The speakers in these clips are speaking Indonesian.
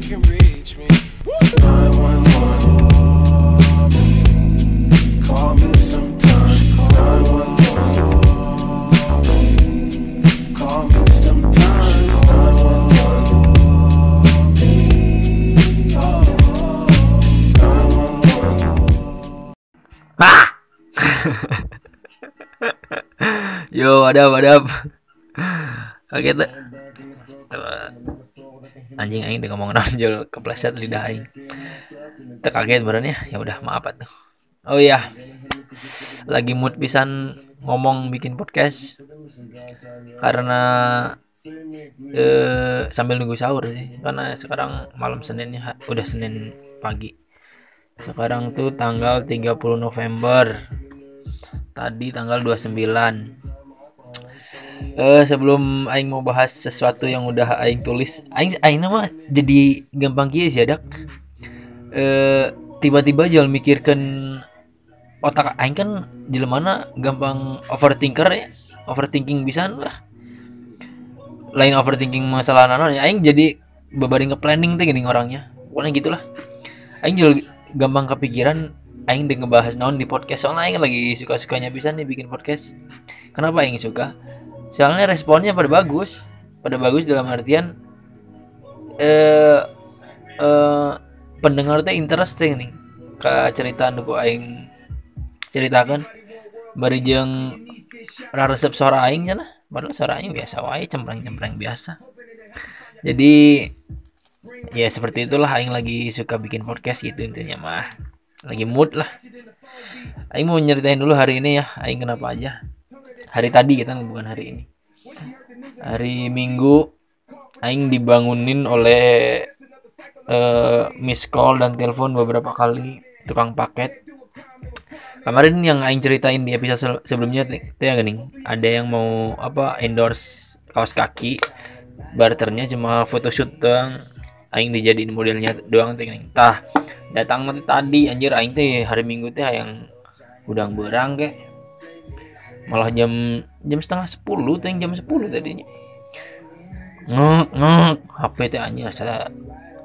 you can reach me. 911. Call me sometime. 911. Call me sometime. 911. 911. Ah! Yo, ada ada. Kaget tuh. Tuh. Anjing aing udah ngomong nonjol kepleset lidah aing. Tuh kaget beneran ya. Ya udah maaf tuh. Oh iya. Lagi mood pisan ngomong bikin podcast karena eh sambil nunggu sahur sih karena sekarang malam Senin ya udah Senin pagi sekarang tuh tanggal 30 November tadi tanggal 29 eh sebelum aing mau bahas sesuatu yang udah aing tulis aing aing nama jadi gampang kieu sih dak. Eh tiba-tiba jual mikirkan otak aing kan mana gampang overthinker ya overthinking bisa lah. Lain overthinking masalah nanon ya aing jadi bebaring nge-planning tuh gini orangnya. Pokoknya gitulah. Aing juga gampang kepikiran aing udah ngebahas naon di podcast. Soalnya aing lagi suka-sukanya bisa nih bikin podcast. Kenapa aing suka soalnya responnya pada bagus. Pada bagus dalam artian eh eh pendengar teh interesting nih. Ke cerita nuku aing ceritakan. Bari jeung resep suara aing sana padahal suara aing biasa wae cempreng-cempreng biasa. Jadi ya seperti itulah aing lagi suka bikin podcast gitu intinya mah. Lagi mood lah. Aing mau nyeritain dulu hari ini ya aing kenapa aja hari tadi kita bukan hari ini. Hari minggu aing dibangunin oleh uh, miss call dan telepon beberapa kali tukang paket. Kemarin yang aing ceritain di episode sebelumnya teh ya gini ada yang mau apa endorse kaos kaki barternya cuma photoshoot doang. Aing dijadiin modelnya doang teh gini tah datang tadi anjir. Aing teh hari minggu teh yang udang berang ke malah jam jam setengah sepuluh teh jam sepuluh tadinya. Ngek ngek HP teh anjir saya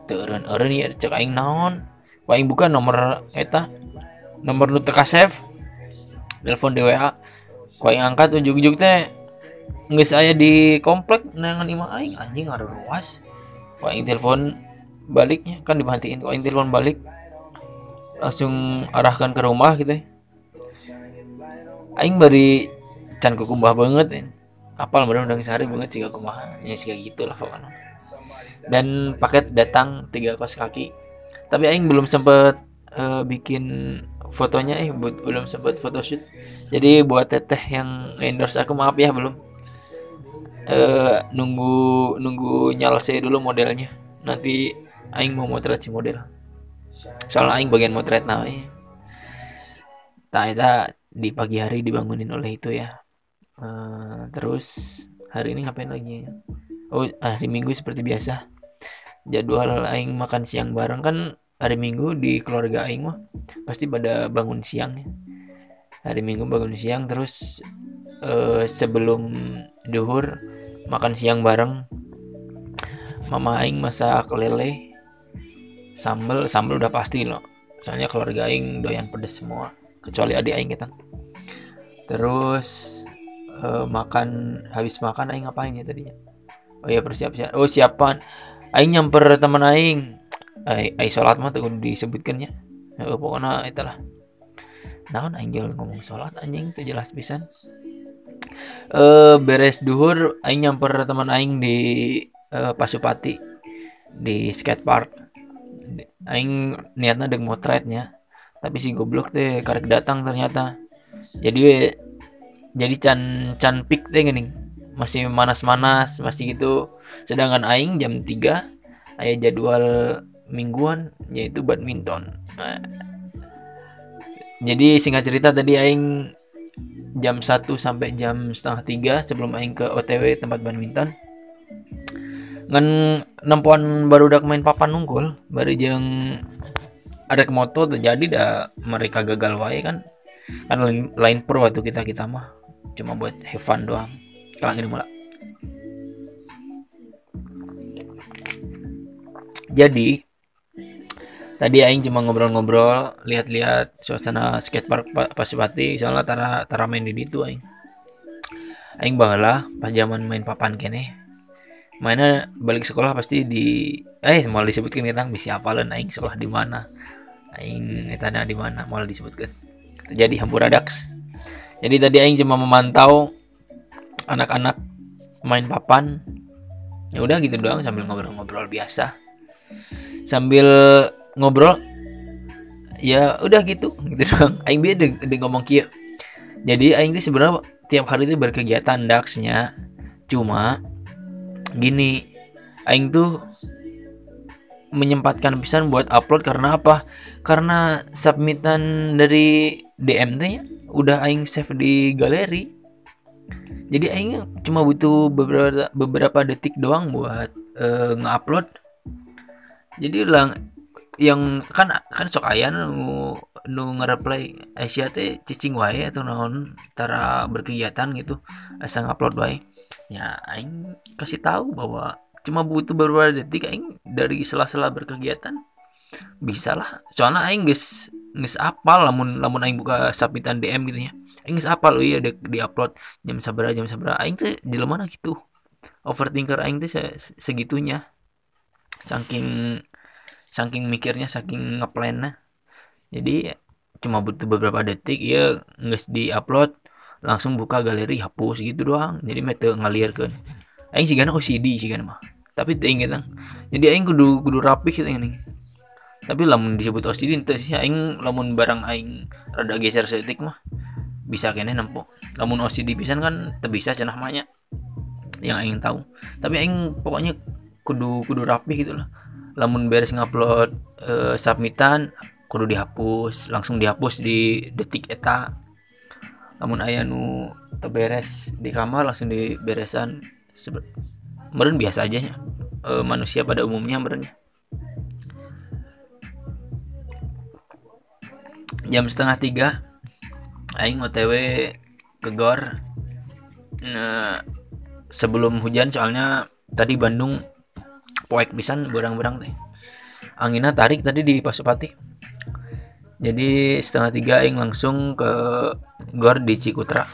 teureun eureun ya cek aing naon. Aing buka nomor eta nomor nu teka save telepon di WA ku aing angkat ujug-ujug teh geus aya di komplek nangan imah aing anjing ada luas. Ku aing telepon baliknya kan dimatiin ku aing telepon balik langsung arahkan ke rumah gitu aing bari can kukumbah banget ya. apal bener udah sehari banget sih kumaha ya sih gitu lah pokoknya. Dan paket datang tiga kos kaki. Tapi aing belum sempet uh, bikin fotonya eh belum sempat photoshoot. Jadi buat teteh yang endorse aku maaf ya belum. Eh nunggu nunggu nyalse dulu modelnya. Nanti aing mau motret si model. Soalnya aing bagian motret nah eh. tak di pagi hari dibangunin oleh itu ya uh, terus hari ini ngapain lagi oh hari minggu seperti biasa jadwal aing makan siang bareng kan hari Minggu di keluarga Aing mah pasti pada bangun siang ya. Hari Minggu bangun siang terus uh, sebelum duhur makan siang bareng. Mama Aing masak lele, sambel, sambel udah pasti loh. Soalnya keluarga Aing doyan pedes semua, kecuali adik Aing kita. Terus uh, makan habis makan Aing ngapain ya tadinya? Oh ya persiap-siap. Oh siapan. Aing nyamper teman Aing ay sholat mah tuh disebutkan ya ya pokoknya itulah naon anjing ngomong sholat anjing itu jelas bisa eh beres duhur aing nyamper teman aing di uh, Pasupati di skatepark aing niatnya dek motretnya tapi si goblok teh karek datang ternyata. Jadi jadi can can pik teh gini. Masih manas-manas masih gitu. Sedangkan aing jam 3 ayah jadwal mingguan yaitu badminton. Jadi singkat cerita tadi aing jam 1 sampai jam setengah tiga sebelum aing ke OTW tempat badminton. Ngan nempuan baru udah main papan nungkul baru jeng ada moto terjadi dah mereka gagal wae kan. Kan lain, lain pro waktu kita kita mah. Cuma buat have doang. Kalang ini mulai jadi tadi aing cuma ngobrol-ngobrol lihat-lihat suasana skatepark Pa- Pasupati. Soalnya tara tara main di situ aing. Aing baheula pas zaman main papan kene mainnya balik sekolah pasti di eh mau disebutkan kita bisa apalan aing sekolah di mana. Aing etana di mana mau disebutkan. Jadi Hampuradax jadi tadi aing cuma memantau anak-anak main papan. Ya udah gitu doang sambil ngobrol-ngobrol biasa. Sambil ngobrol ya udah gitu gitu doang. Aing biar de, de ngomong kia. Jadi aing tuh sebenarnya tiap hari itu berkegiatan daxnya. Cuma gini aing tuh menyempatkan pisan buat upload karena apa? Karena submitan dari DM nya udah aing save di galeri. Jadi aing cuma butuh beberapa beberapa detik doang buat eh, nge-upload. Jadi lang yang kan kan sok aya nu nu nge-reply Asia teh cicing wae atau naon tara berkegiatan gitu asa ngupload wae ya aing kasih tahu bahwa cuma butuh beberapa detik aing dari sela-sela berkegiatan bisa lah soalnya aing geus geus apal lamun lamun aing buka sapitan DM gitu ya. Aing geus apal oh iya di, di upload jam sabaraha jam sabaraha aing teh jelema na gitu overthinker aing teh se- segitunya. Saking saking mikirnya saking ngeplan jadi cuma butuh beberapa detik ya nggak di upload langsung buka galeri hapus gitu doang. Jadi mete ngalir kan. Aing sih OCD sih mah. Tapi teu inget jadi aing kudu kudu rapih gitu ini tapi lamun disebut OCD ente sih aing lamun barang aing rada geser setik mah bisa kene nempo. Lamun OCD kan bisa cenah mahnya yang aing tahu. Tapi aing pokoknya kudu kudu rapih gitu lah. Lamun beres ngupload eh, submitan kudu dihapus. Langsung dihapus di detik eta lamun aya nu terberes di kamar langsung diberesan. Meren biasa aja ya. Eh, manusia pada umumnya meren ya. Jam setengah tiga aing otw ke gor nah, sebelum hujan soalnya tadi Bandung poek pisan berang-berang teh. Anginnya tarik tadi di Pasupati jadi setengah tiga aing langsung ke gor di Cikutra.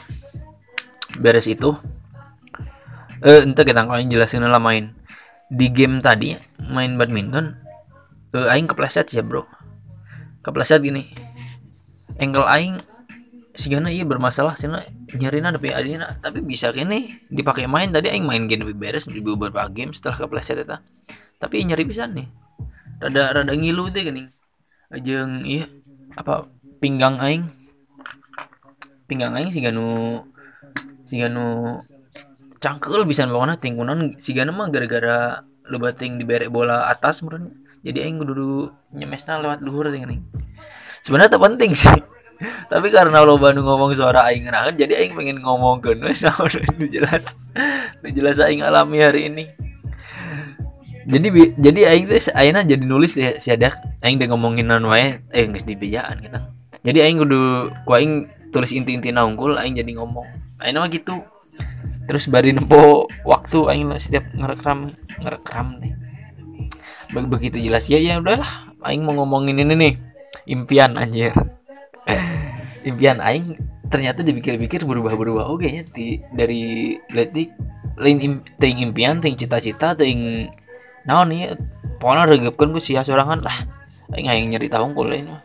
Beres itu. Eh ente kita kalau jelasin lah main. Di game tadi main badminton eh, aing kepleset ya bro. Kepleset gini. Angle aing sigana iya bermasalah sih nyarina tapi adina tapi bisa kene dipakai main. Tadi aing main game lebih beres di beberapa game setelah kepleset eta. Tapi nyari pisan nih. Rada rada ngilu teh gini. Ajeng iya apa? Pinggang aing? Pinggang aing siga nu siga nu cangkel bisa pokoknya. Tingkunan siga mah gara-gara lebating dibere bola atas menurutnya jadi aing kudu nyemesna lewat luhur teh gini sebenarnya penting sih. Tapi karena lo Bandung ngomong suara aing ngenahan jadi aing pengen ngomong ke nu jelas. Nu jelas aing alami hari ini jadi bi- jadi aing teh ayeuna jadi nulis deh si ada aing udah ngomongin non wae eh geus di bejaan kita jadi aing kudu ku aing tulis inti-inti naungkul aing jadi ngomong. Ayeuna mah gitu. Terus bari nempo waktu aing setiap ngerekam ngerekam nih. Be- begitu jelas. Ya ya udahlah. Aing mau ngomongin ini nih. Impian anjir. Impian aing ternyata dipikir-pikir berubah-berubah. Oke nya ti dari letik lain im, ting impian ting cita-cita ting naon nih pokoknya regepkan gue sia sorangan lah. Aing hayang nyari tahu lain mah.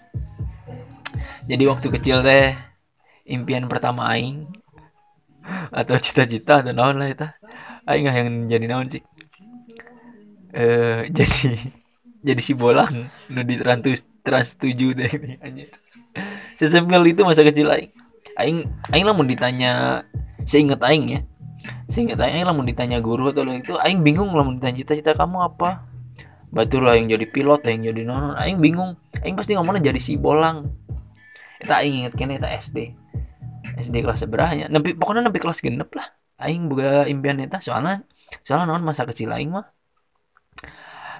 Jadi waktu kecil teh impian pertama aing atau cita-cita atau naon lah eta. Aing hayang jadi naon sih? Eh jadi jadi si bolang nu di trans trans 7 deh ini anjir sesimpel itu masa kecil aing. Aing aing lah mau ditanya seingat aing ya seingat aing lah mau ditanya guru atau itu aing bingung lah mau ditanya cita-cita kamu apa. Batur yang jadi pilot yang jadi non aing bingung. Aing pasti ngomongnya jadi si bolang. Eta aing inget kene eta SD SD kelas seberahnya. Nempi pokoknya nempi kelas genep lah. Aing boga impian eta soalnya soalnya non masa kecil aing mah.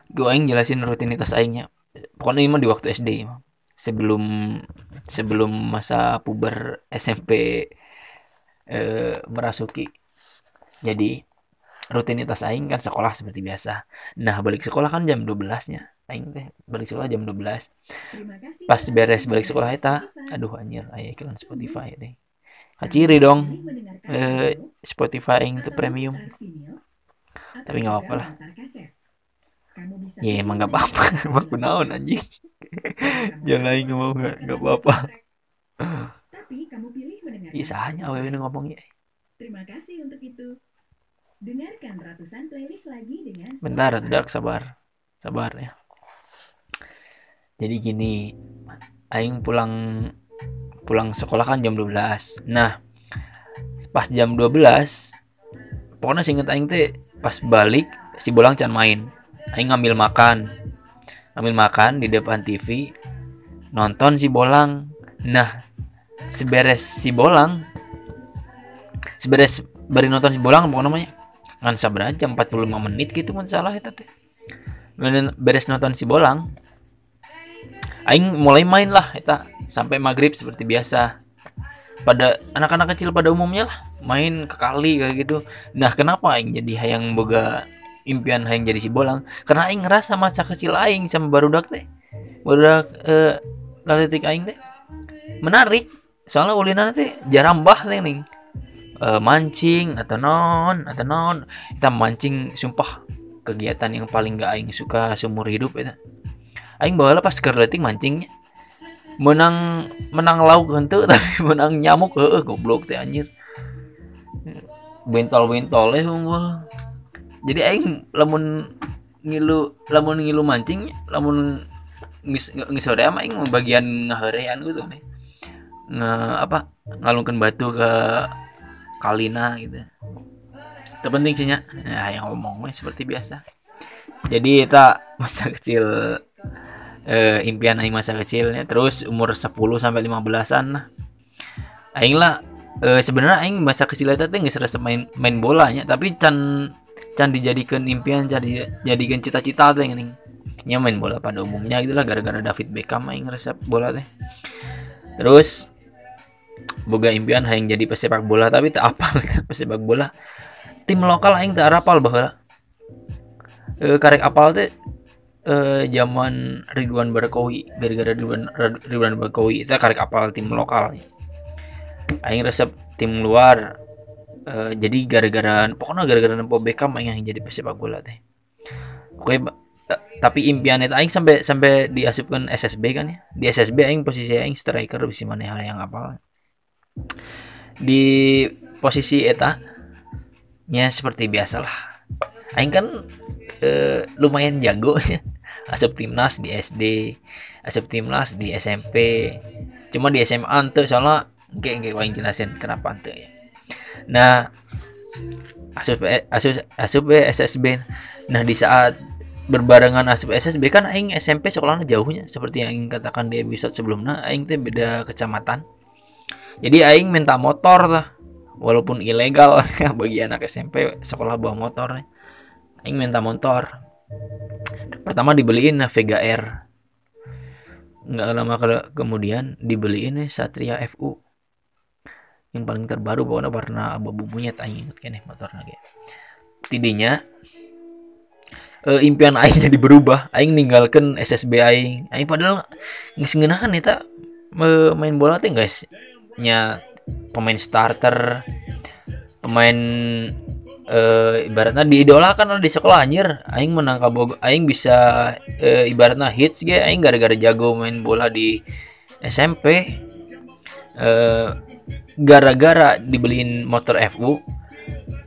Gue aing jelasin rutinitas aingnya. Pokoknya ini mah di waktu SD mah. Sebelum sebelum masa puber SMP eh, merasuki jadi rutinitas aing kan sekolah seperti biasa. Nah, balik sekolah kan jam 12-nya. Aing teh balik sekolah jam 12. Pas beres balik sekolah eta, aduh anjir, aya iklan Spotify deh. Kaciri dong. Eh, Spotify aing tuh premium. Tapi nggak apa-apa lah. Ya emang nggak apa-apa. Emang kunaon anjing. Jangan aing nggak mau nggak nggak apa-apa. Tapi kamu pilih mendengarkan Iya sahanya awewe ngomongnya. Terima kasih untuk itu. Dengarkan ratusan playlist lagi dengan Bentar, udah sabar. Sabar ya. Jadi gini, aing pulang pulang sekolah kan jam 12. Nah, pas jam 12 pokoknya seinget aing teh pas balik si Bolang can main. Aing ngambil makan. Ngambil makan di depan TV. Nonton si Bolang. Nah, seberes si Bolang seberes bari nonton si Bolang pokoknya namanya ngan sabar aja 45 menit gitu mun salah eta teh. Beres- nonton si bolang. Aing mulai main lah eta sampai maghrib seperti biasa. Pada anak-anak kecil pada umumnya lah main ke kali kayak gitu. Nah kenapa aing jadi hayang boga impian hayang jadi si bolang? Karena aing ngerasa masa kecil aing sama barudak teh barudak eh, aing teh menarik. Soalnya ulinan teh jarambah teh ning Eh, mancing atau non atau non. Kita mancing sumpah kegiatan yang paling gak aing suka seumur hidup itu. Aing bawa pas kerleting mancingnya. Menang menang lauk henteu tapi menang nyamuk heeh goblok teh anjir. Bentol bentol eh unggul. Jadi aing lamun ngilu lamun ngilu mancing lamun ngis ngisore mah aing bagian ngaherean gitu nih. Nge apa ngalungkan batu ke kalina gitu. Itu penting sih ya yang ngomong mah seperti biasa. Jadi kita masa kecil eh, impian aing masa kecilnya terus umur 10 sampai 15-an lah. Aing lah eh, sebenarnya aing masa kecil itu teh geus main main bolanya tapi can can dijadikan impian can dijadikan cita-cita teh geuning nya main bola pada umumnya gitulah gara-gara David Beckham aing resep bola teh. Terus boga impian hayang jadi pesepak bola tapi tak apal pesepak bola. Tim lokal aing tak apal bahwa e, karek apal teh eh zaman Ridwan Barkowi gara-gara Ridwan Ridwan Barkowi saya karek apal tim lokal. Aing resep tim luar Eh, jadi gara-gara pokoknya gara-gara nempo Beckham aing yang jadi pesepak bola teh. Oke ta- tapi impian itu aing sampai sampai diasupkan SSB kan ya. Di SSB aing posisi aing striker bisa mana hal yang apal di posisi eta nya seperti biasalah. Aing kan eh, lumayan jago ya. Asup timnas di SD asup timnas di SMP cuma di SMA ante soalnya kayak kayak aing jelasin kenapa ante ya. Nah asup asup asup SSB nah di saat berbarengan asup SSB kan aing SMP sekolahnya jauhnya. Seperti yang aing katakan di episode sebelumnya aing teh beda kecamatan jadi aing minta motor lah walaupun ilegal bagi anak SMP sekolah bawa motor nih. aing minta motor. Pertama dibeliin nah, Vega R. Nggak lama ke- kemudian dibeliin nih Satria FU yang paling terbaru pokoknya warna abu-abu monyet aing inget kene motornya kayak tidinya eh, impian aing jadi berubah. Aing ninggalkan SSB aing. Aing padahal ngeunahan eta me- main bola teh guys nya pemain starter pemain eh ibaratnya diidolakan di sekolah anjir. Aing menang kabog aing bisa eh, ibaratnya hits ge aing gara-gara jago main bola di SMP eh gara-gara dibeliin motor FU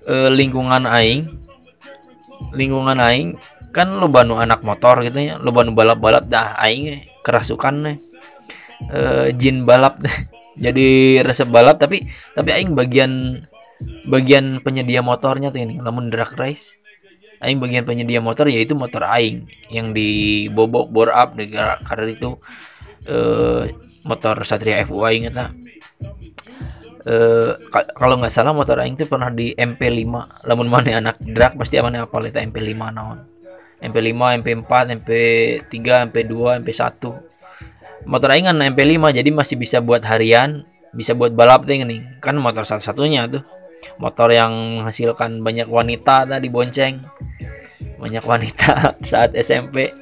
eh, lingkungan aing lingkungan aing kan lo banu anak motor gitu ya lo banu balap-balap dah aing kerasukan nih. Eh, jin balap jadi resep balap tapi tapi aing bagian bagian penyedia motornya tuh ini namun drag race. Aing bagian penyedia motor yaitu motor aing yang dibobok bore up dengan karena itu eh, motor Satria FU aing eta eh ka- kalau nggak salah motor aing tuh pernah di MP5 lamun mana anak drag pasti mana apal eta MP5 naon. MP5 MP4 MP3 MP2 MP1 motor aing kan MP5 jadi masih bisa buat harian bisa buat balap teh nih kan motor satu-satunya tuh. Motor yang menghasilkan banyak wanita tadi bonceng. Banyak wanita saat SMP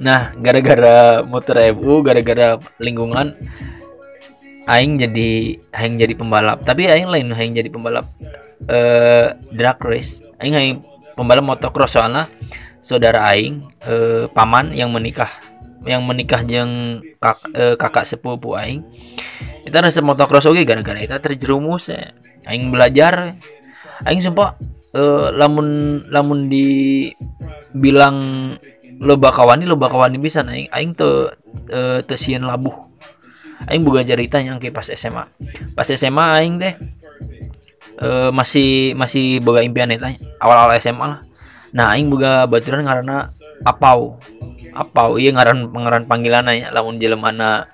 nah gara-gara motor FU gara-gara lingkungan aing jadi aing jadi pembalap. Tapi aing lain aing jadi pembalap eh drag race. Aing aing pembalap motocross soalnya saudara aing eh, paman yang menikah yang menikah jeung kak, eh, kakak sepupu aing. Kita resep motocross oke gara-gara kita terjerumus ya. aing belajar. Aing sumpah eh, lamun lamun dibilang loba kawani loba kawani bisa aing aing tuh eh, teu sieun labuh. Aing boga cerita yang pas SMA pas SMA aing teh eh, masih masih boga impian eta awal-awal SMA lah. Nah aing boga baturan karena apau apau iya ngaran ngaran panggilan ya lamun jelemana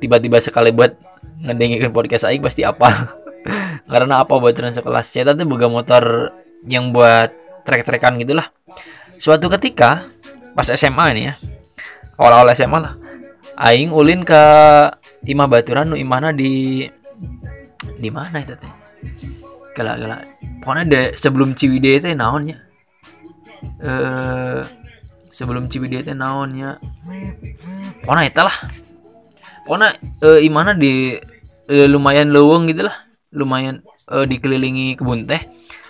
tiba-tiba sekali buat ngedengin podcast aing pasti apa? Karena apa buat sekelas? Saya tuh boga motor yang buat trek-trekan gitulah. Suatu ketika pas SMA ini ya awal-awal SMA lah aing ulin ke imah baturan nu imahna di di mana itu teh? Gala gala pokoknya de, sebelum Ciwidey teh naonnya eh sebelum Ciwidey teh naonnya pokoknya itu lah. Pokoknya eh, imana di eh, lumayan leuweung gitu lah. Lumayan eh, dikelilingi kebun teh.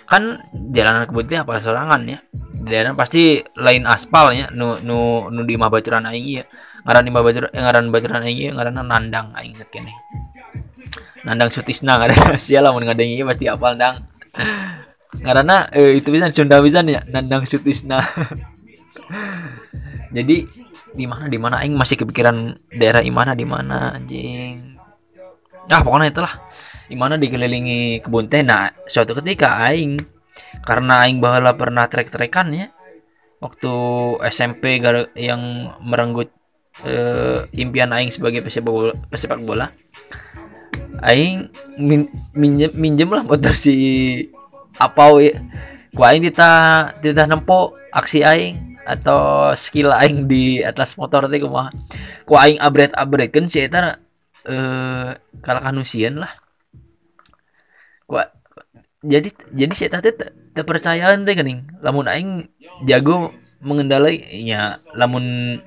Kan jalanan kebun teh apa sorangan ya. Di daerah pasti lain aspal ya. Nu nu nu di imah bacuran aing ya. Ngaran imah bacuran eh, ngaran bacuran aing ieu ngaranna nandang aing inget kene. Nandang sutisna ngaran sia lamun ngadeng ieu pasti apal dang ngaranna eh, itu bisa Sunda pisan ya. Nandang sutisna jadi di mana di mana? Aing masih kepikiran daerah imana di mana anjing? Ah pokoknya itulah. Di mana dikelilingi kebun teh. Nah suatu ketika aing karena aing bahala pernah trek-trekan ya waktu SMP yang merenggut eh, impian aing sebagai pesepak bola, pesepak bola aing min, minjem minjem lah motor si apau ya. Ku aing tita tita nempo aksi aing atau skill aing di atas motor teh kumaha? Ku aing upgrade upgrade kan si eta eh kalah kanusian lah. Ku jadi jadi si eta teh teu- teu percayaan teh geuning. Lamun aing jago mengendalai nya lamun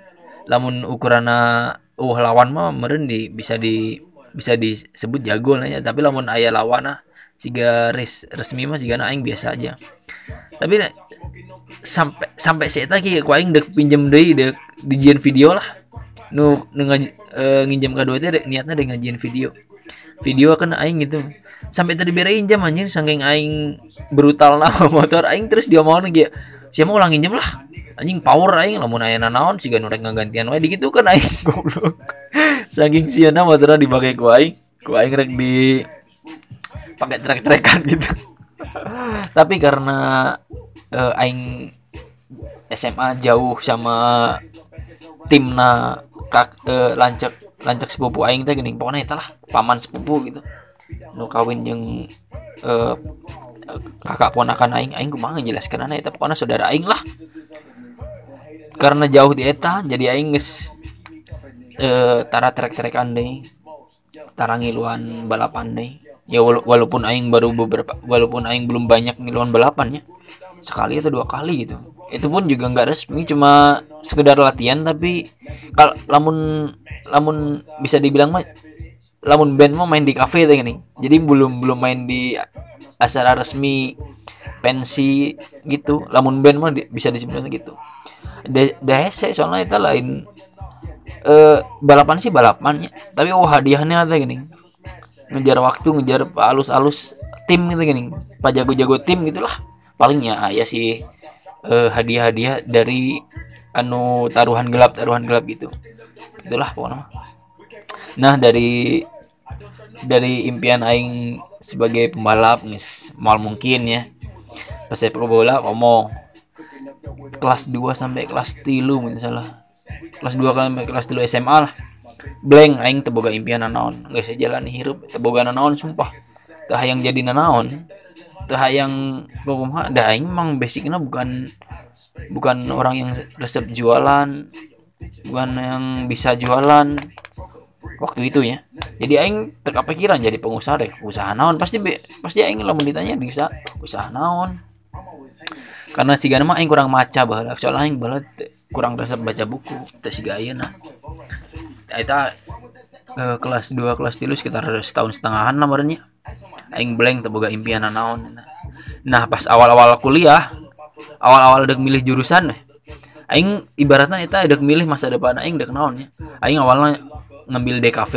lamun ukurana uh lawan mah meureun di bisa di bisa disebut jago lah ya. Tapi lamun aya lawan ah siga res, resmi mah siga aing biasa aja. Tapi nek sampai sampai saya tadi ku aing dek pinjem deui dek dijieun video lah. Nu ngaj- eh, nginjem kedua teh dek niatna dek ngajian video. Video kan aing gitu. Sampai tadi berein jam anjir saking aing brutal nama motor aing terus dia mau lagi siapa mau ulang injem lah. Anjing power aing lamun aya nanaon siga nu rek ngagantian wae digitu kan aing. Goblok. Saking siana motorna dipakai ku aing ku aing rek di pakai trek-trekan gitu. Tapi karena eh, aing SMA jauh sama timna kak eh, lancek lancek sepupu aing teh geuning pokoknya eta lah paman sepupu gitu. Nu kawin jeung eh, eh, kakak ponakan aing aing kumaha jelaskeun eta pokoknya saudara aing lah. Karena jauh di eta jadi aing geus eh, tara trek-trekan deui tara ngiluan balapan deh ya wala- walaupun aing baru beberapa walaupun aing belum banyak ngiluan balapan ya sekali atau dua kali gitu. Itu pun juga nggak resmi cuma sekedar latihan tapi kalau lamun lamun bisa dibilang mah lamun band mah main di cafe teh nih jadi belum belum main di acara resmi pensi gitu. Lamun band mah di- bisa disebutnya gitu. Da da hese soalnya itu lain eh balapan sih balapannya tapi oh hadiahnya ada gini ngejar waktu ngejar alus-alus tim gitu gini pak jago-jago tim gitulah. Palingnya ya sih eh, hadiah-hadiah dari anu taruhan gelap taruhan gelap gitu. Itulah pokoknya. Nah dari dari impian aing sebagai pembalap nis mal mungkin ya. Pas saya bola ngomong. Kelas 2 sampai kelas 3 misalnya kelas 2 sampai kelas 3 SMA lah blank aing teu boga impian nanaon. Geus jalani hirup teu boga nanaon sumpah. Teu hayang jadi nanaon. Teu hayang kumaha da aing emang basicnya bukan bukan orang yang resep jualan bukan yang bisa jualan. Waktu itu ya. Jadi aing teka pikiran jadi pengusaha deh. Usaha naon? Pasti pasti aing lamun ditanya bisa. Usaha naon? Karena si mah aing kurang maca baheula. Soalnya aing baheula kurang resep baca buku. Teh siga ayeuna eta eh, kelas 2 kelas 3 sekitar setahun setengahan lah barunya. Aing blank teu boga impian naon nah pas awal-awal kuliah awal-awal dek milih jurusan aing ibaratnya eta dek milih masa depan aing dek naon ya. Aing awalnya ngambil DKV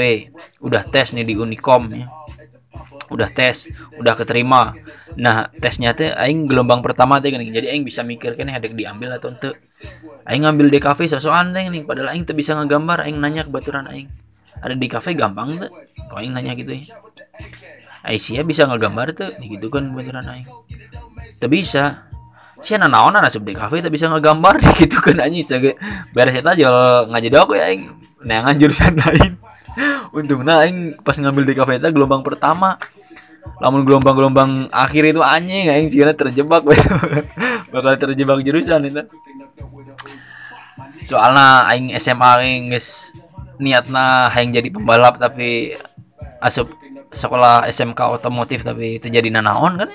udah tes nih di Unicom ya udah tes udah keterima. Nah tesnya teh aing gelombang pertama teh gini. Jadi aing bisa mikir kan ada diambil atau ente? Aing ngambil DKV sosokan teh nih padahal aing tuh bisa ngegambar aing nanya ke baturan aing. Ada di kafe gampang tuh kok aing nanya gitu ya? Aisyah bisa ngegambar tuh gitu kan baturan aing. Tuh bisa. Sih nah naon nasib di kafe tak bisa ngegambar gitu kan anjing sebagai beres eta jual ngaji aku ya aing. Neangan jurusan lain. Untungnya aing pas ngambil di kafe eta gelombang pertama lamun gelombang-gelombang akhir itu anjing aing sih terjebak bakal terjebak jurusan itu. Soalnya aing SMA aing geus niatna hayang jadi pembalap tapi asup sekolah SMK otomotif tapi terjadi nanaon kan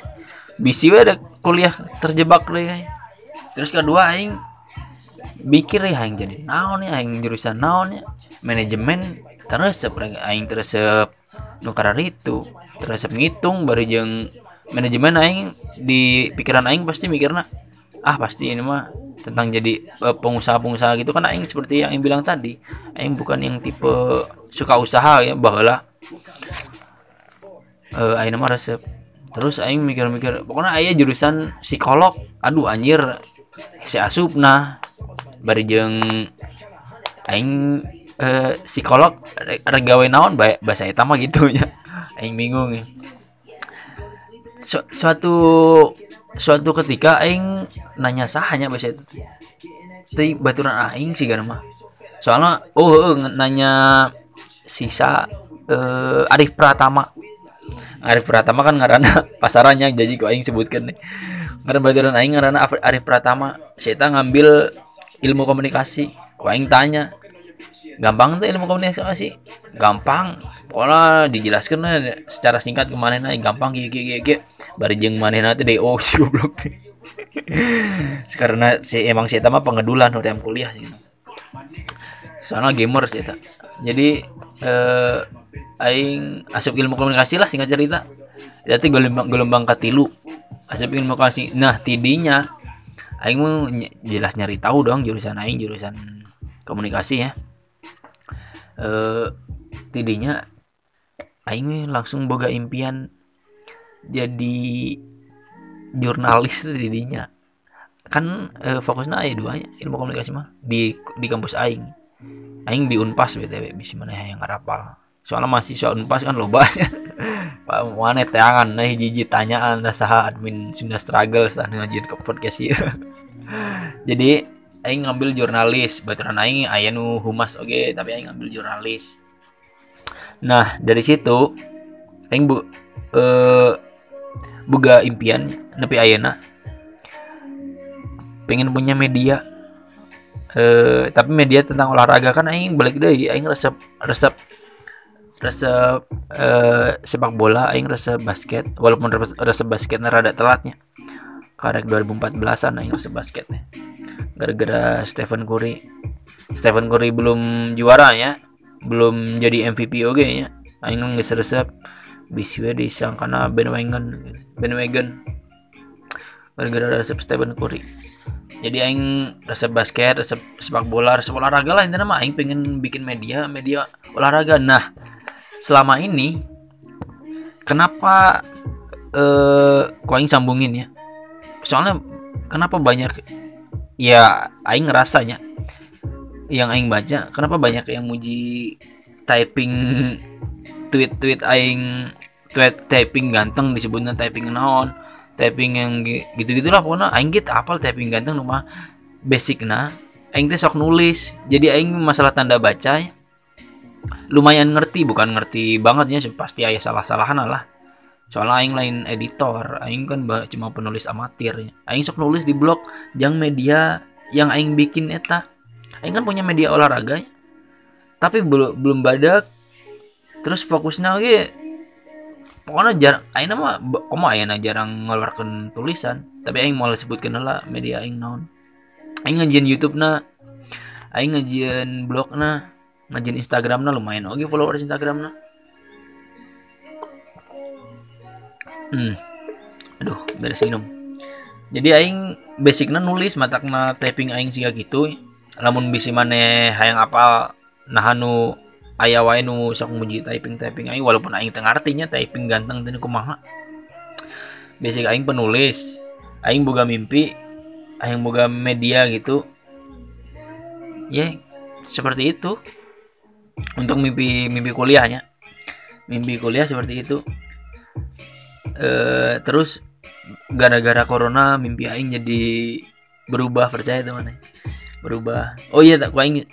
bisi we ada kuliah terjebak deh terus kedua aing mikir ya aing jadi naon ya aing jurusan naon ya. Manajemen terus aing terus nukar itu terus ngitung baru jeung manajemen aing di pikiran aing pasti mikirna ah pasti ini mah tentang jadi eh, pengusaha-pengusaha gitu. Kan aing seperti yang aing bilang tadi aing bukan yang tipe suka usaha ya bahwa eh aing mah resep. Terus aing mikir-mikir pokoknya aya jurusan psikolog. Aduh anjir si asup nah. Bari jeung aing eh, psikolog ada gawe naon ba- bahasa eta mah gitu aing bingung ya Su- suatu suatu ketika aing nanya sahanya bahasa itu tapi baturan aing sih mah. Soalnya oh nanya sisa eh, Arif Pratama. Arif Pratama kan ngarana pasarannya jadi kok aing sebutkan nih. Ngaran baturan aing ngarana Arif Pratama. Saya ngambil ilmu komunikasi. Kok aing tanya gampang tuh ilmu komunikasi. Gampang. Pokoknya dijelaskan lah secara singkat ke mana nih gampang gigi gigi gigi. Bari jeung manehna teh DO si goblok karena si emang si mah pengedulan udah kuliah sih. Soalnya gamer sih jadi eh aing asup ilmu komunikasi lah singkat cerita. Jadi gelombang gelombang katilu asup ilmu komunikasi. Nah tidinya aing mau jelas nyari tahu dong jurusan aing jurusan komunikasi ya eh tidinya aing langsung boga impian jadi jurnalis tidinya. Kan eh, fokusnya aya duanya ilmu komunikasi mah di di kampus aing. Aing di Unpas BTW bisa mana yang ngarapal. Soalnya mahasiswa Unpas kan loba. Pak mana teangan nah hiji tanyaan dah saha admin Sunda struggle tah ngajin ke podcast ieu. Jadi aing ngambil jurnalis. Baturan aing aya nu humas oge tapi aing ngambil jurnalis. Nah dari situ aing bu eh boga impian nepi ayeuna. Pengen punya media. Eh tapi media tentang olahraga kan aing balik deui. Aing resep resep resep eh, sepak bola aing resep basket. Walaupun resep, resep basketnya rada telatnya. Karek 2014an aing resep basketnya gara-gara Stephen Curry. Stephen Curry belum juara ya. Belum jadi MVP oke ya. Aing geus resep. Bisi we disangkana bandwagon bandwagon gara-gara resep Stephen Curry. Jadi aing resep basket resep sepak bola resep olahraga lah intinya mah. Aing pengen bikin media media olahraga. Nah selama ini kenapa eh aing sambungin ya? Soalnya kenapa banyak ya aing ngerasanya yang aing baca kenapa banyak yang muji typing tweet-tweet aing tweet typing ganteng disebutnya typing naon typing yang gi- gitu-gitulah pokoknya aing gitu apal typing ganteng rumah basic nah aing teh sok nulis jadi aing masalah tanda baca ya, lumayan ngerti bukan ngerti banget ya pasti aya salah-salahan lah soalnya aing lain editor aing kan cuma penulis amatir. Aing sok nulis di blog yang media yang aing bikin eta. Aing kan punya media olahraga. Tapi belum belum badak. Terus fokusnya lagi pokoknya jarang aing mah komo ayeuna jarang ngeluarkan tulisan. Tapi aing mau sebutkeun lah media aing naon. Aing ngajian YouTube na aing ngajian blog na ngajian Instagram na lumayan oke followers Instagram na hmm. Aduh beres minum jadi aing basicnya nulis matakna typing aing siga gitu. Lamun bisi maneh hayang apa nah nu aya wae nu sok muji typing typing aing walaupun aing teu artinya typing ganteng teu kumaha. Basic aing penulis aing boga mimpi aing boga media gitu. Ya seperti itu. Untuk mimpi mimpi kuliahnya. Mimpi kuliah seperti itu eh terus gara-gara corona mimpi aing jadi berubah percaya teman berubah. Oh iya tak ku aing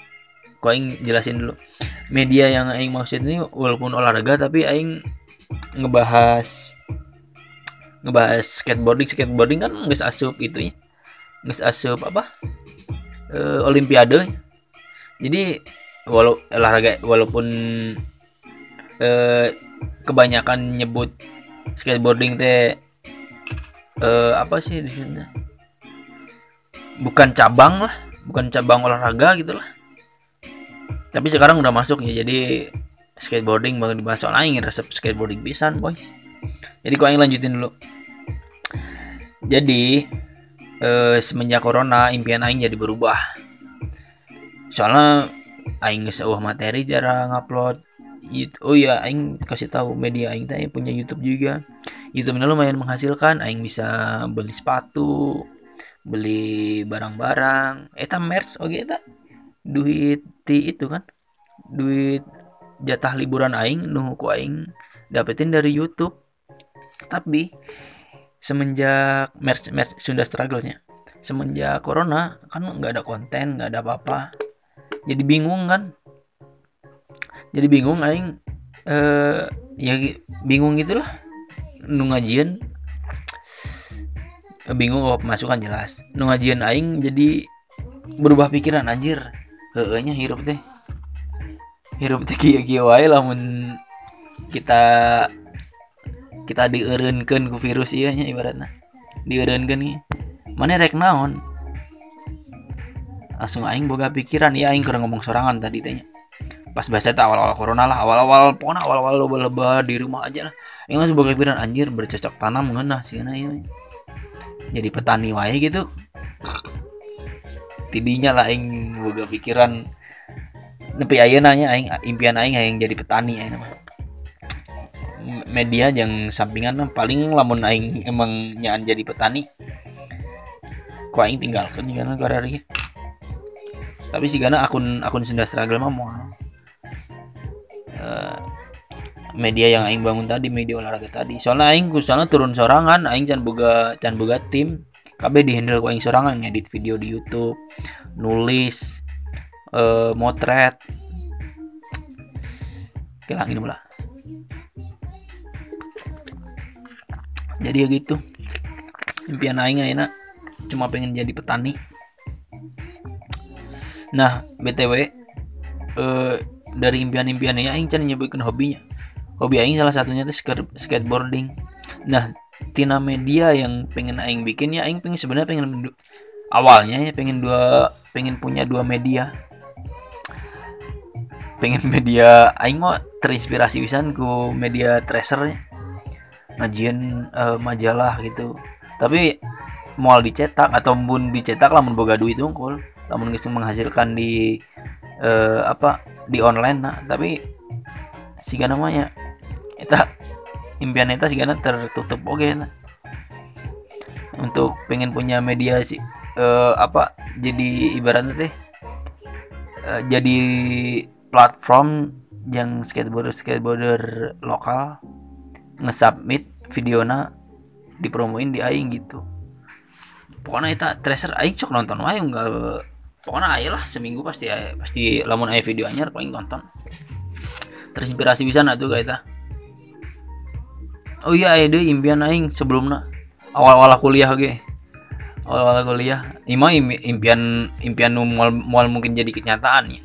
aing jelasin dulu. Media yang aing maksud ini walaupun olahraga tapi aing ngebahas ngebahas skateboarding. Skateboarding kan nggak asup itu ya nggak asup apa? Eh, olimpiade. Jadi walau olahraga walaupun eh, kebanyakan nyebut skateboarding teh eh, apa sih di sini bukan cabang lah bukan cabang olahraga gitu lah. Tapi sekarang udah masuk ya jadi skateboarding bakal dibahas soal aing resep skateboarding pisan boy. Jadi kok aing lanjutin dulu. Jadi eh, semenjak corona impian aing jadi berubah. Soalnya aing geus eueuh materi jarang upload oh ya aing kasih tahu media aing teh punya YouTube juga. YouTube nya lumayan menghasilkan aing bisa beli sepatu beli barang-barang. Eta merch oke eta? Duit ti itu kan? Duit jatah liburan aing nu ku aing dapetin dari YouTube. Tapi semenjak merch merch Sunda strugglesnya semenjak corona kan nggak ada konten nggak ada apa-apa. Jadi bingung kan jadi bingung aing eh ya bingung gitulah. Nu ngajian bingung oh pemasukan jelas. Nu ngajian aing jadi berubah pikiran anjir. Heeh nya hirup teh. Hirup teh kieu kieu wae lamun kita kita dieureunkeun ku virus ieu nya ibaratna. Dieureunkeun nih mana rek naon? Langsung aing boga pikiran. Ya aing kurang ngomong sorangan tadi tanya pas bahasa tak awal-awal corona lah awal-awal pokoknya awal-awal loba-loba di rumah aja lah langsung boga pikiran anjir bercocok tanam ngeunah sih nah ieu. jadi petani wae gitu tidinya lah aing boga pikiran nepi ayeuna nya aing impian aing yang jadi petani aing mah media yang sampingan paling lamun aing emang nyaan jadi petani ku aing tinggalkan juga na gara ieu. Tapi sih karena akun akun Sunda Struggle mah mau. Eh, media yang aing bangun tadi media olahraga tadi. Soalnya aing soalnya turun sorangan aing can boga can boga tim. KB di handle ku aing sorangan ngedit video di YouTube nulis eh motret. Kelang ini lah jadi ya gitu. Impian aing ayeuna cuma pengen jadi petani nah btw eh dari impian-impiannya aing can nyebutkan hobinya. Hobi aing salah satunya sker- skateboarding. Nah tina media yang pengen aing bikin ya aing pengen sebenarnya pengen awalnya ya pengen dua pengen punya dua media. Pengen media aing mah terinspirasi pisan ku media tracer ngajian eh, majalah gitu. Tapi mau dicetak atau pun dicetak lamun boga duit unggul lamun geus menghasilkan di eh, apa di online nah tapi siga namanya eta impian eta sigana tertutup oke nah. untuk pengen punya media sih eh, apa jadi ibaratnya teh eh, jadi platform yang skateboarder skateboarder lokal nge-submit videona dipromoin di aing gitu pokoknya eta tracer aing sok nonton wae enggak pokoknya ayo lah seminggu pasti aya pasti lamun aya video anyar paling nonton. Terinspirasi bisa tuh kayak oh iya aya deui impian aing sebelumna. Awal-awal kuliah ge awal-awal kuliah. Ima impian impian nu moal, moal mungkin jadi kenyataan ya.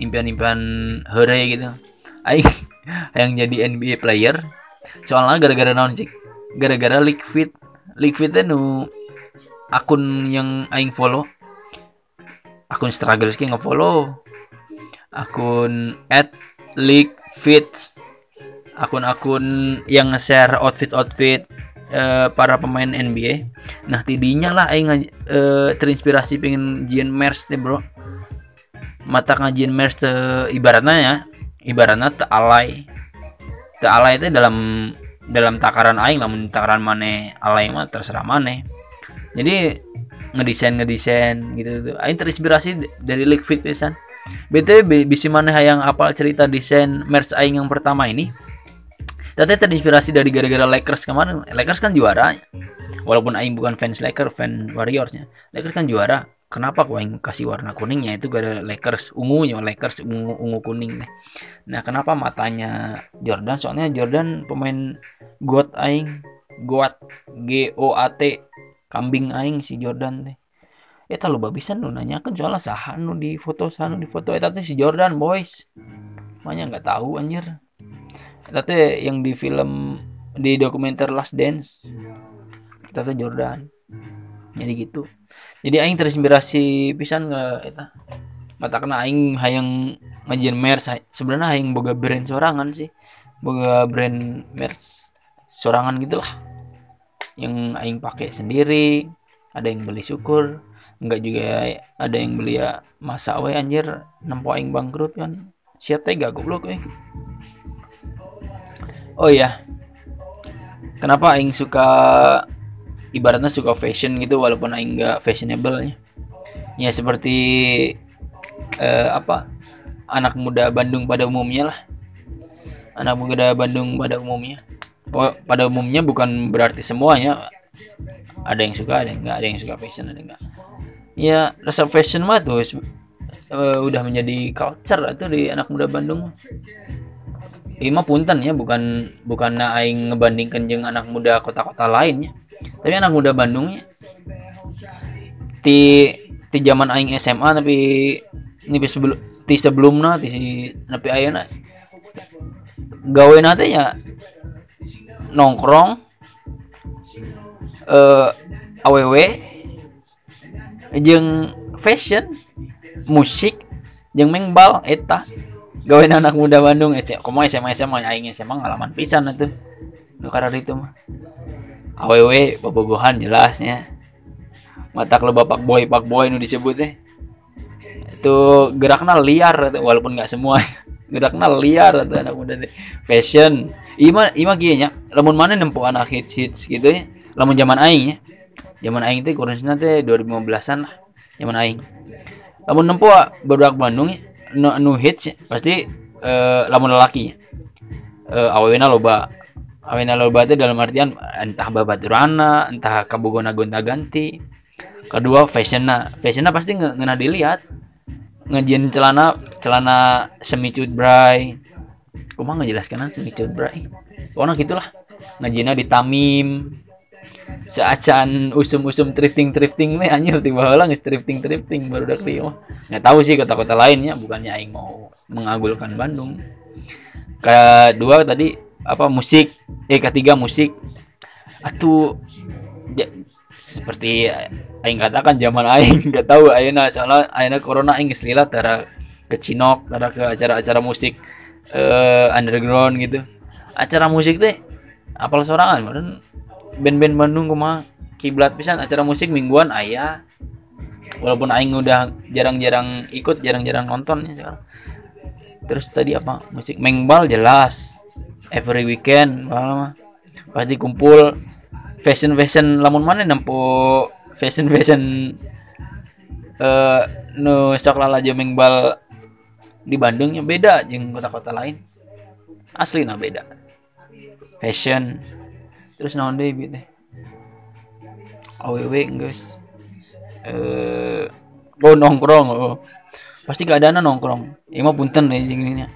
Impian-impian heureuy gitu. Aing yang jadi NBA player soalnya gara-gara naon cik? Gara-gara League Fit. League nu akun yang aing follow. Akun struggle sih nge-follow. Akun at League Fit akun-akun yang nge-share outfit-outfit eh, para pemain NBA nah tidinya lah aing eh, terinspirasi pengen jian merch teh bro. Mata ngajian merch teh ibaratnya ya ibaratnya teu alay. Teu alay itu dalam dalam takaran aing lamun takaran maneh alay mah terserah maneh jadi ngedesain ngedesain gitu tuh aing terinspirasi dari League Fit pisan BTW bi- bisi maneh yang apal cerita desain merch aing yang pertama ini Tete terinspirasi dari gara-gara Lakers kemarin. Lakers kan juara. Walaupun aing bukan fans Lakers fan Warriorsnya. Lakers kan juara. Kenapa kok aing kasih warna kuningnya itu gara Lakers. Ungunya Lakers ungu ungu kuning nih nah kenapa matanya Jordan? Soalnya Jordan pemain goat aing goat G O A T kambing aing si Jordan teh. Eta lo babisan nu nanyakan soalnya saha nu di foto saha nu di foto. Eta teh si Jordan boys. Makanya nggak tahu anjir. Eta teh yang di film di dokumenter Last Dance. Teh Jordan. Jadi gitu. Jadi aing terinspirasi pisan ke eta mata kena aing hayang ngajian merch. Sebenarnya hayang boga brand sorangan sih. Boga brand merch sorangan gitulah yang aing pakai sendiri ada yang beli syukur enggak juga ada yang beli ya masa we anjir nempo aing bangkrut kan. Sia tega goblok euy. Oh iya. Kenapa aing suka ibaratnya suka fashion gitu walaupun aing enggak fashionable nya? Ya seperti eh, apa? Anak muda Bandung pada umumnya lah. Anak muda Bandung pada umumnya pada umumnya bukan berarti semuanya ada yang suka ada yang enggak ada yang suka fashion ada yang enggak ya rasa fashion mah tuh eh, udah menjadi culture itu di anak muda Bandung. Ini mah punten ya bukan bukan aing ngebandingkan jeung anak muda kota-kota lainnya tapi anak muda Bandungnya ti ti zaman aing SMA tapi ini sebelum ti sebelumna ti tapi ayeuna. Gawe teh ya nongkrong eh aww jeung fashion musik jeung mengbal eta. Gawe anak muda Bandung eh komo SMA SMA aing SMA ngalaman pisan atuh nu karena itu mah. Aww bobogohan jelasnya mata kalau bapak boy pak boy nu disebut teh itu geraknya liar walaupun nggak semua geraknya liar atau anak muda teh. Fashion. Ima ima kieu nya lamun mana nempo anak hits hits gitu ya. Lamun zaman aing ya. Zaman aing teh kurusnya teh 2015-an lah zaman aing. Lamun nempo barudak Bandung ya nu, nu hits ya, pasti eh, lamun lelaki eh, awena loba awena loba teh dalam artian entah babaturana entah kabogona gonta ganti. Kedua fashionnya fashionnya pasti ngena dilihat ngajian celana celana semi cut bray kumah ngejelaskan semi cut bray pokoknya gitulah. Ngajiannya di tamim. Seacan usum-usum thrifting thrifting nih anjir tiba heula geus thrifting thrifting baru dak mah nggak tahu sih kota-kota lainnya. Bukannya aing mau mengagulkan Bandung. Kedua tadi apa musik. Eh ketiga musik. Atuh seperti aing katakan zaman aing nggak tahu ayeuna soalnya ayeuna corona aing geus lila tara ke Cinok tara ke acara-acara musik eh underground gitu. Acara musik teh apal sorangan meureun band-band Bandung kumaha kiblat pisan acara musik mingguan aya. Walaupun aing udah jarang-jarang ikut jarang-jarang nonton ya sekarang. Terus tadi apa? Musik mengbal jelas. Every weekend malah mah. Pasti kumpul fashion fashion lamun mana nempo fashion fashion eh nu sok lalajo mengbal di Bandungnya beda jeung kota-kota lain. Asli nah beda. Fashion. Terus naon deui bi teh? Aww geus. Eh oh nongkrong oh. Pasti keadaannya nongkrong. Ini mah punten deh ininya.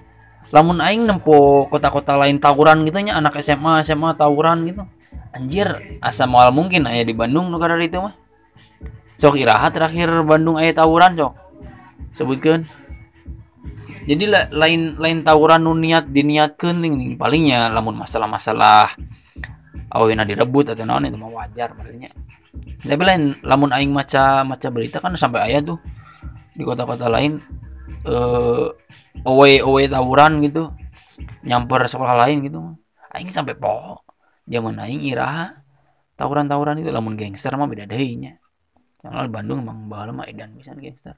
Lamun aing nempo kota-kota lain tawuran gitu nya anak SMA SMA tawuran gitu anjir asa moal mungkin aya di Bandung nu kada itu mah. Sok iraha terakhir Bandung aya tawuran sok. Sebutkeun. Jadi la- lain lain tawuran nu niat diniatkeun nih, nih. palingnya lamun masalah-masalah awena direbut atau naon itu mah wajar maksudnya tapi lain lamun aing maca maca berita kan sampai ayah tuh di kota-kota lain eh away away tawuran gitu nyamper sekolah lain gitu aing sampai po zaman aing iraha tawuran-tawuran itu lamun gangster mah beda deui nya soalnya Bandung emang bahala mah edan pisan gangster.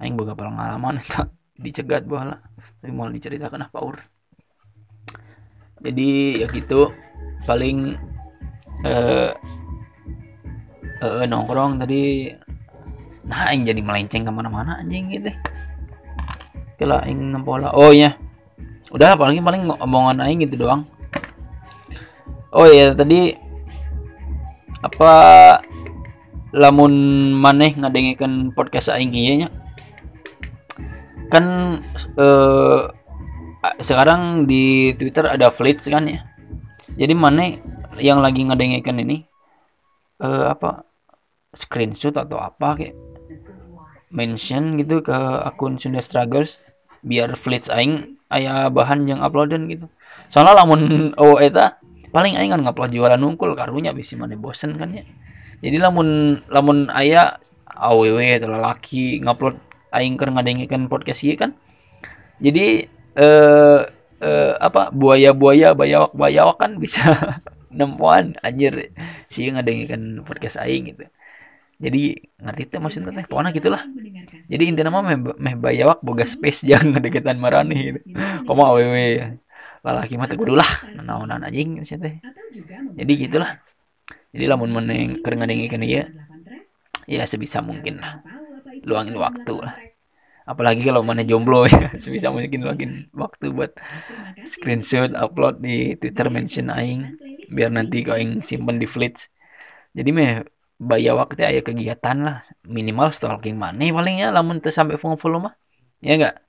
Aing boga pengalaman eta dicegat bahala tapi mau diceritakan apa ur? Jadi ya gitu. Paling eh eh, nongkrong tadi nah aing jadi melenceng ke mana-mana anjing gitu kela aing nempola. Oh iya. Udah paling paling omongan aing gitu doang oh iya tadi apa lamun maneh ngadengekeun podcast aing ieu nya? Kan eh sekarang di Twitter ada Flits kan ya? Jadi maneh yang lagi ngadengekeun ini eh apa screenshot atau apa kayak mention gitu ke akun Sunda Struggles biar Flits aing aya bahan yang uploadan gitu. Soalnya lamun oh eta paling aing kan ngupload jualan nungkul karunya bisi mana bosen kan ya. Jadi lamun lamun aya aww atau laki ngupload aing keur ngadengekeun podcast ieu kan. Jadi eh eh apa buaya-buaya bayawak-bayawak kan bisa nempuan anjir sih ngadengekeun podcast aing gitu. Jadi ngerti teh maksudnya teh? Pokoknya gitulah. Jadi intinya mah meh, meh bayawak boga space jangan ngedeketan marane gitu. Komo aww lalaki mah kudu lah naonan anjing sih teh. Jadi gitulah. Jadi lamun meneng keur ngadengikeun ieu ya sebisa mungkin lah. luangin waktu lah. apalagi kalau mana jomblo ya sebisa mungkin luangin waktu buat screenshot upload di Twitter mention aing biar nanti kau aing simpen di Flits. Jadi meh baya waktu aya kegiatan lah. Minimal stalking mana palingnya lamun teu sampai follow follow mah. Ya enggak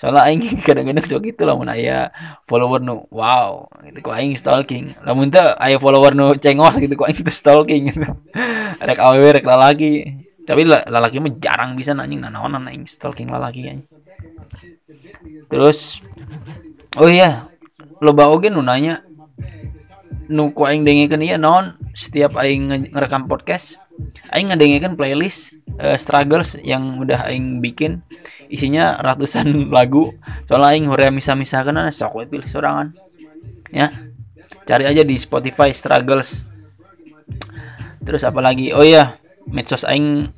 soalnya aing kadang-kadang sok gitu lamun aya follower nu wow gitu kok aing stalking. Lamun teu aya follower nu cengos gitu kok aing teu stalking gitu. Rek awewe rek lalaki. Tapi la- lalaki mah jarang bisa anjing nanaonan aing stalking lalaki anjing terus oh iya loba oge nu nanya nu ku aing dengekeun ieu naon? Setiap aing nge- ngerekam podcast aing ngadengekeun playlist eh, struggles yang udah aing bikin. Isinya ratusan lagu. Soalnya aing horea misah-misahkeun nah, sok we pilih sorangan. Ya cari aja di Spotify struggles. Terus apa lagi? Oh iya medsos aing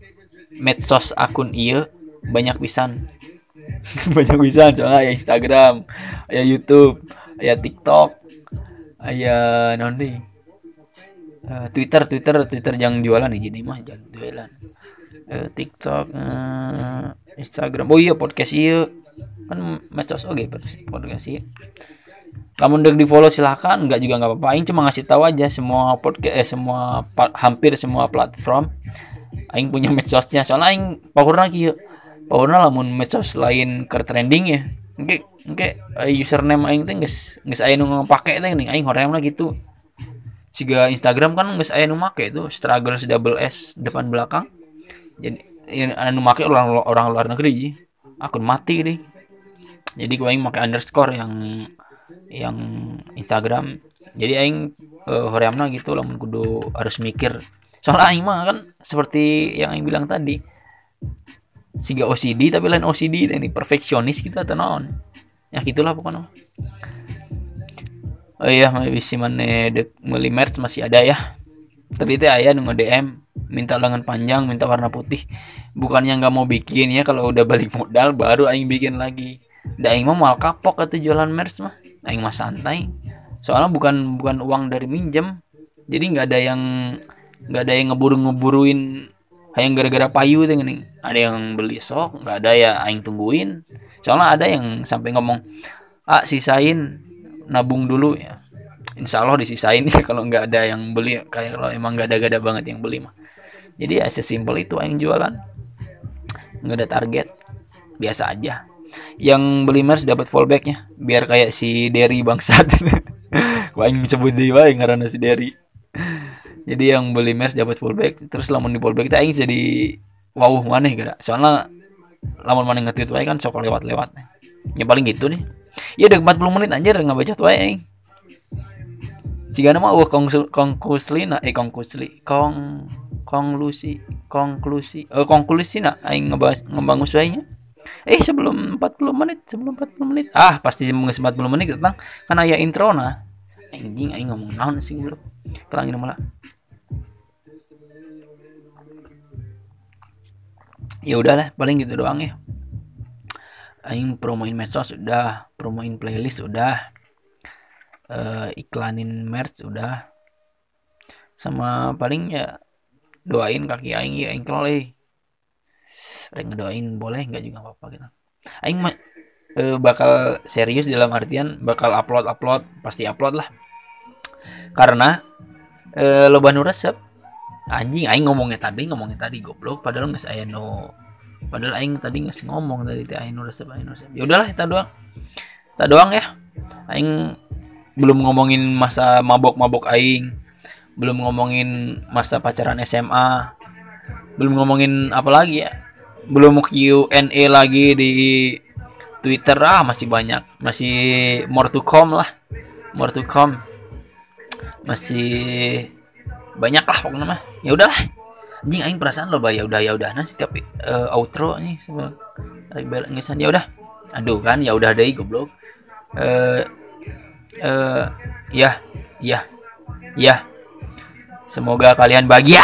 medsos akun iya banyak pisan. Banyak pisan soalnya ya Instagram ya YouTube ya TikTok ya non Eh, Twitter Twitter Twitter jangan jualan nih jadi mah jangan jualan. Eh, TikTok eh, Instagram. Oh iya podcast iya. Kan medsos oke podcast iya kamu udah di follow silakan. Nggak juga nggak apa-apa. Aing cuma ngasih tahu aja semua podcast eh semua hampir semua platform. Aing punya medsosnya. Soalnya Aing powerna kieu. Powerna lamun medsos lain ke trending ya. Oke, oke, username aing teh geus geus aya nu ngapake teh nih aing hoream lah gitu. Siga Instagram kan geus aya nu make itu struggles double S depan belakang. Jadi yang anu make orang orang luar negeri ji. Akun mati deh. Jadi gua aing make underscore yang yang Instagram. Jadi aing uh, horeamna gitu lamun kudu harus mikir. Soalnya aing mah kan seperti yang aing bilang tadi siga OCD tapi lain OCD ini perfeksionis gitu atau naon ya gitulah pokoknya oh iya masih mana dek meuli merch masih ada ya. Tadi teh ayah nunggu DM minta lengan panjang minta warna putih. Bukannya nggak mau bikin ya kalau udah balik modal baru aing bikin lagi. Da aing mah mal kapok atau jualan merch mah. Aing mah santai. Soalnya bukan bukan uang dari minjem. Jadi nggak ada yang nggak ada yang ngeburu ngeburuin hanya gara-gara payu tuh nih ada yang beli sok nggak ada ya aing tungguin. Soalnya ada yang sampai ngomong ah sisain nabung dulu ya. Insya Allah disisain ya kalau nggak ada yang beli kayak kalau emang nggak ada gada banget yang beli mah. Jadi ya sesimpel itu aing jualan. Nggak ada target. Biasa aja. Yang beli merch dapat fallbacknya. Biar kayak si Derry bangsat. Wah, aing sebut deui wae ngaranna si Derry. Jadi yang beli merch dapat fallback terus lamun di fallback teh aing jadi wow maneh gara soalnya lamun maneh nge-tweet wae kan sok lewat-lewat. Ya paling gitu nih ya udah 40 menit anjir nggak baca tuh aing. Jika nama uh kongsul kongkuslina eh kongkusli kong konklusi konklusi eh konklusi nak aing ngebahas ngebangun suainya eh sebelum 40 menit sebelum 40 menit. Ah pasti mengisi 40 menit tentang kan aya intro nah anjing aing ngomong naon sih bro. Kelangin malah. Ya udahlah paling gitu doang ya aing promoin medsos udah. Promoin playlist udah. Eh, iklanin merch udah. Sama paling ya doain kaki aing ya engkel eh. Rek ngedoain boleh nggak juga apa-apa gitu. Aing mah eh, bakal serius dalam artian bakal upload upload pasti upload lah. Karena eh, loba nu resep anjing aing ngomongnya tadi ngomongnya tadi goblok. Padahal nggak saya no padahal aing tadi nggak ngomong dari teh aing resep aing ya udahlah kita doang. Kita doang ya. Aing belum ngomongin masa mabok-mabok aing belum ngomongin masa pacaran SMA belum ngomongin apa lagi ya. Belum Q&A lagi di Twitter ah masih banyak. Masih more to come lah. More to come. Masih banyak lah pokoknya mah. Ya udahlah anjing aing perasaan lo ya udah ya udah nah setiap eh, outro nih sebelum bel ngesan ya udah. Aduh kan ya udah deh goblok. Eh eh ya ya ya semoga kalian bahagia